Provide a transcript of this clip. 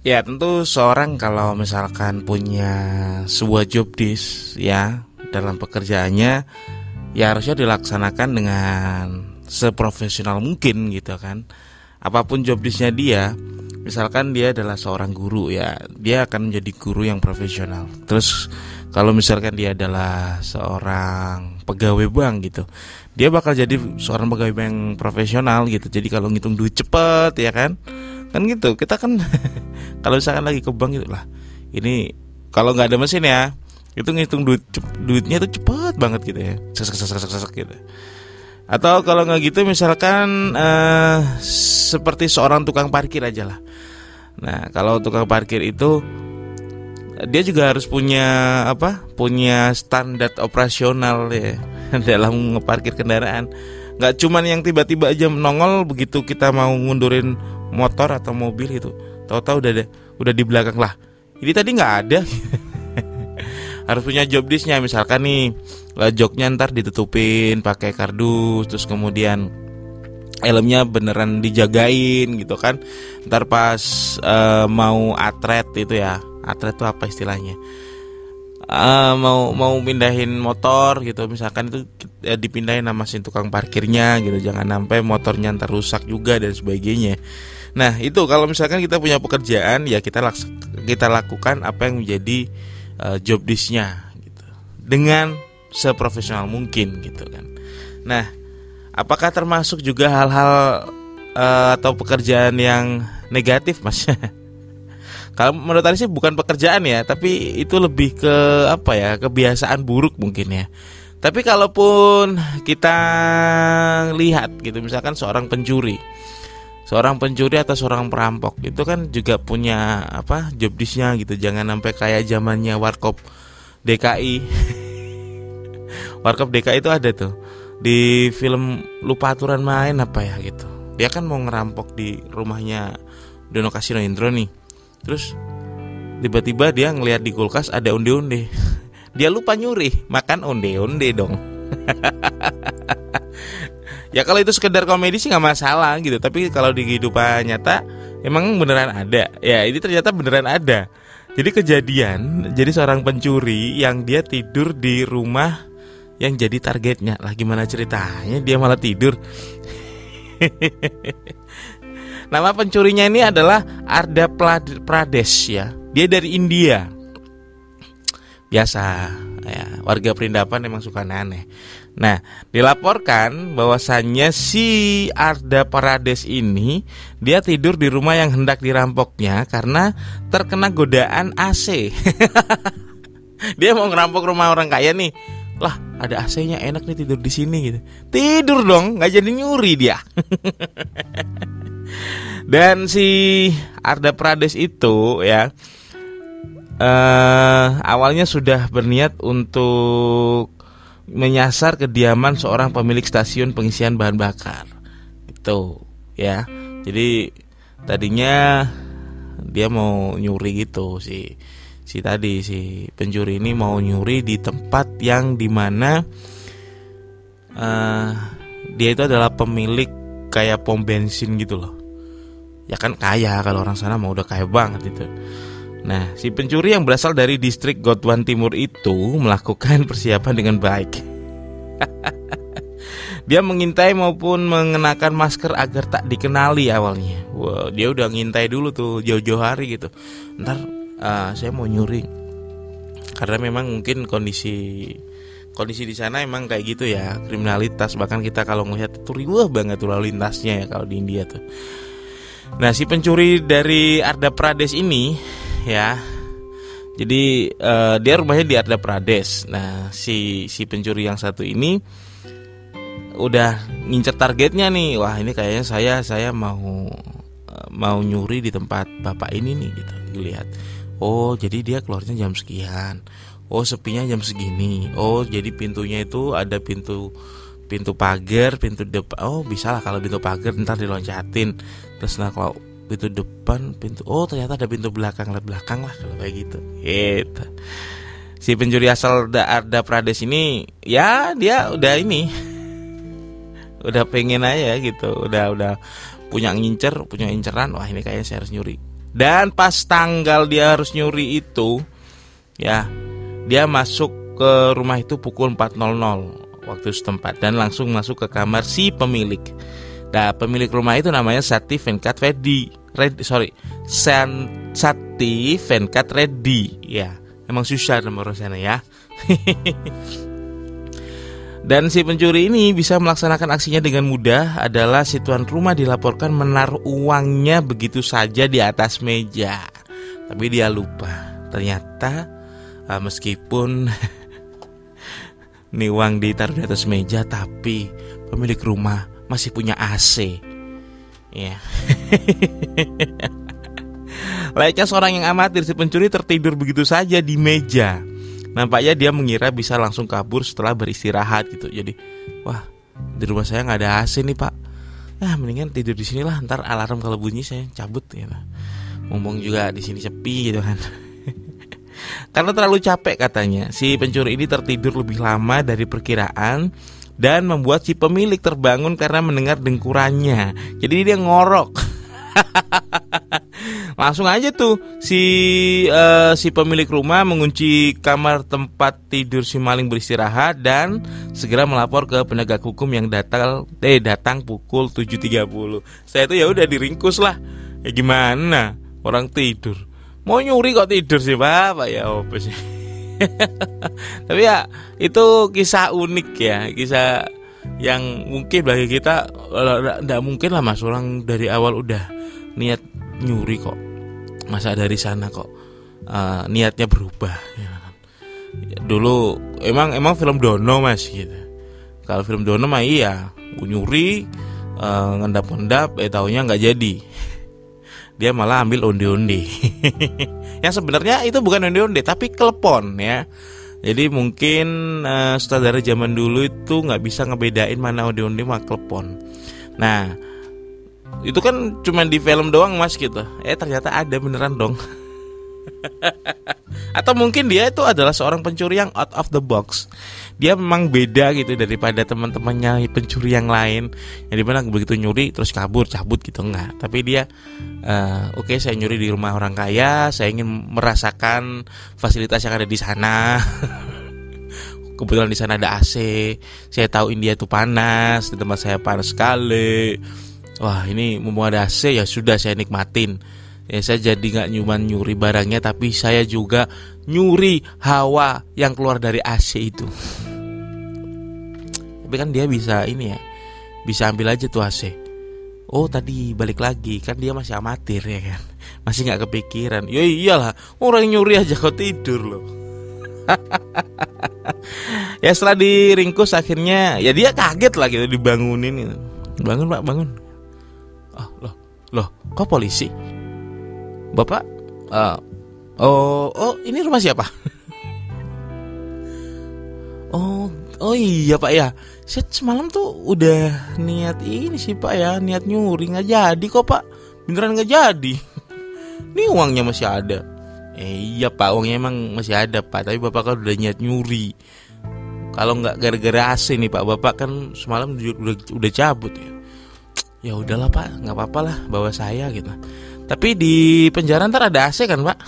Ya tentu seorang kalau misalkan punya sebuah job disk ya dalam pekerjaannya ya harusnya dilaksanakan dengan seprofesional mungkin gitu kan. Apa pun job disknya dia, misalkan dia adalah seorang guru ya, dia akan menjadi guru yang profesional. Terus kalau misalkan dia adalah seorang pegawai bank gitu, dia bakal jadi seorang pegawai bank profesional gitu. Jadi kalau ngitung duit cepet ya kan kan gitu kita kan kalau misalkan lagi ke bank gitu lah ini kalau nggak ada mesin ya itu ngitung duit duitnya itu cepet banget gitu ya. Sesek sesek sesek sesek gitu. Atau kalau nggak gitu misalkan uh, seperti seorang tukang parkir aja lah. Nah kalau tukang parkir itu dia juga harus punya apa punya standar operasional ya dalam ngeparkir kendaraan. Nggak cuman yang tiba-tiba aja nongol begitu kita mau ngundurin motor atau mobil itu tahu-tahu udah ada udah di belakang lah. Ini tadi nggak ada. Harus punya job disknya misalkan nih joknya ntar ditutupin pakai kardus terus kemudian helmnya beneran dijagain gitu kan. Ntar pas uh, mau atret itu ya atret itu apa istilahnya? Uh, mau mau pindahin motor gitu misalkan itu ya, dipindahin sama si tukang parkirnya gitu. Jangan sampai motornya ntar rusak juga dan sebagainya Nah itu kalau misalkan kita punya pekerjaan ya kita laks kita lakukan apa yang menjadi uh, job disknya gitu dengan seprofesional mungkin gitu kan. Nah apakah termasuk juga hal-hal uh, atau pekerjaan yang negatif mas? Kalau menurut saya sih bukan pekerjaan ya, tapi itu lebih ke apa ya kebiasaan buruk mungkin ya. Tapi kalaupun kita lihat gitu, misalkan seorang pencuri, seorang pencuri atau seorang perampok. Itu kan juga punya apa job disknya gitu. Jangan sampai kayak zamannya warkop DKI warkop DKI itu ada tuh. Di film lupa aturan main apa ya gitu. Dia kan mau ngerampok di rumahnya Dono Kasino Indro nih. Terus tiba-tiba dia ngelihat di kulkas ada onde-onde. Dia lupa nyuri makan onde-onde dong ya kalau itu sekedar komedi sih nggak masalah gitu. Tapi kalau di kehidupan nyata emang beneran ada. Ya ini ternyata beneran ada. Jadi kejadian jadi seorang pencuri yang dia tidur di rumah yang jadi targetnya. Lah gimana ceritanya dia malah tidur? Nama pencurinya ini adalah Arda Pradesh ya. Dia dari India. Biasa ya. Warga perindapan emang suka aneh Nah, dilaporkan bahwasannya si Arda Parades ini dia tidur di rumah yang hendak dirampoknya karena terkena godaan AC. dia mau ngerampok rumah orang kaya nih. Lah, ada AC-nya enak nih tidur di sini gitu. Tidur dong, nggak jadi nyuri dia. Dan si Arda Prades itu ya uh, awalnya sudah berniat untuk menyasar kediaman seorang pemilik stasiun pengisian bahan bakar. Itu ya. Jadi tadinya dia mau nyuri gitu si si tadi si pencuri ini mau nyuri di tempat yang di mana uh, dia itu adalah pemilik kayak pom bensin gitu loh ya kan kaya kalau orang sana mau udah kaya banget itu Nah, si pencuri yang berasal dari distrik Godwan Timur itu melakukan persiapan dengan baik. dia mengintai maupun mengenakan masker agar tak dikenali awalnya. Wow, dia udah ngintai dulu tuh jauh-jauh hari gitu. Ntar uh, saya mau nyuri. Karena memang mungkin kondisi kondisi di sana emang kayak gitu ya kriminalitas bahkan kita kalau melihat itu riuh banget tuh lalu lintasnya ya kalau di India tuh. Nah si pencuri dari Arda Pradesh ini ya. Jadi uh, dia rumahnya di Arda Pradesh. Nah, si si pencuri yang satu ini udah ngincer targetnya nih. Wah, ini kayaknya saya saya mau uh, mau nyuri di tempat bapak ini nih gitu. Lihat. Oh, jadi dia keluarnya jam sekian. Oh, sepinya jam segini. Oh, jadi pintunya itu ada pintu pintu pagar, pintu depan. Oh, bisa lah kalau pintu pagar ntar diloncatin. Terus nah kalau pintu depan pintu oh ternyata ada pintu belakang lah belakang lah kalau kayak gitu gitu si pencuri asal Arda Pradesh ini ya dia udah ini udah pengen aja gitu udah udah punya ngincer punya inceran wah ini kayaknya saya harus nyuri Dan pas tanggal dia harus nyuri itu, ya, dia masuk ke rumah itu pukul 4.00 waktu setempat dan langsung masuk ke kamar si pemilik. Nah, pemilik rumah itu namanya Sati Venkat Reddy. Red, sorry, San, Sati Venkat Reddy. Ya, emang susah nomor sana ya. Dan si pencuri ini bisa melaksanakan aksinya dengan mudah adalah si tuan rumah dilaporkan menaruh uangnya begitu saja di atas meja. Tapi dia lupa. Ternyata uh, meskipun nih uang ditaruh di atas meja tapi pemilik rumah masih punya AC. Ya. Layaknya seorang yang amatir si pencuri tertidur begitu saja di meja. Nampaknya dia mengira bisa langsung kabur setelah beristirahat gitu. Jadi, wah di rumah saya nggak ada AC nih pak. Ya mendingan tidur di sini lah. Ntar alarm kalau bunyi saya cabut ya. Gitu. Ngomong juga di sini sepi gitu kan. Karena terlalu capek katanya, si pencuri ini tertidur lebih lama dari perkiraan dan membuat si pemilik terbangun karena mendengar dengkurannya. Jadi dia ngorok. Langsung aja tuh si uh, si pemilik rumah mengunci kamar tempat tidur si maling beristirahat dan segera melapor ke penegak hukum yang datang eh datang pukul 7.30. Saya itu ya udah diringkus lah. Ya gimana? Orang tidur. Mau nyuri kok tidur sih, Pak? ya apa sih? Tapi ya itu kisah unik ya, kisah yang mungkin bagi kita tidak mungkin lah mas. Orang dari awal udah niat nyuri kok. Masa dari sana kok uh, niatnya berubah ya kan? dulu emang emang film Dono mas gitu. Kalau film Dono mah iya nyuri uh, ngendap-ngendap eh tahunya nggak jadi. Dia malah ambil onde-onde. Yang sebenarnya itu bukan onde-onde tapi klepon ya jadi mungkin uh, sutradara zaman dulu itu nggak bisa ngebedain mana onde-onde sama klepon. Nah itu kan cuma di film doang mas gitu. Eh ternyata ada beneran dong atau mungkin dia itu adalah seorang pencuri yang out of the box. Dia memang beda gitu daripada teman-temannya pencuri yang lain. Yang di mana begitu nyuri terus kabur cabut gitu enggak. Tapi dia uh, oke okay, saya nyuri di rumah orang kaya saya ingin merasakan fasilitas yang ada di sana. Kebetulan di sana ada AC saya tahu India itu panas di tempat saya panas sekali. Wah ini mumpung ada AC ya sudah saya nikmatin ya saya jadi nggak nyuman nyuri barangnya tapi saya juga nyuri hawa yang keluar dari AC itu. Tapi kan dia bisa ini ya bisa ambil aja tuh AC oh tadi balik lagi kan dia masih amatir ya kan? Masih nggak kepikiran. Ya iyalah orang nyuri aja kok tidur loh. Ya setelah diringkus akhirnya ya dia kaget lah gitu dibangunin bangun pak bangun. Oh, loh loh kok polisi bapak? Uh, oh oh ini rumah siapa? Oh oh iya pak ya. Saya semalam tuh udah niat ini sih pak ya. Niat nyuri nggak jadi kok pak. Beneran nggak jadi. Ini uangnya masih ada. Eh, iya pak uangnya emang masih ada pak. Tapi bapak kan udah niat nyuri. Kalau nggak gara-gara AC nih pak bapak kan semalam udah udah cabut ya. Ya udahlah pak. Nggak apa-apa lah bawa saya gitu tapi di penjara ntar ada AC kan pak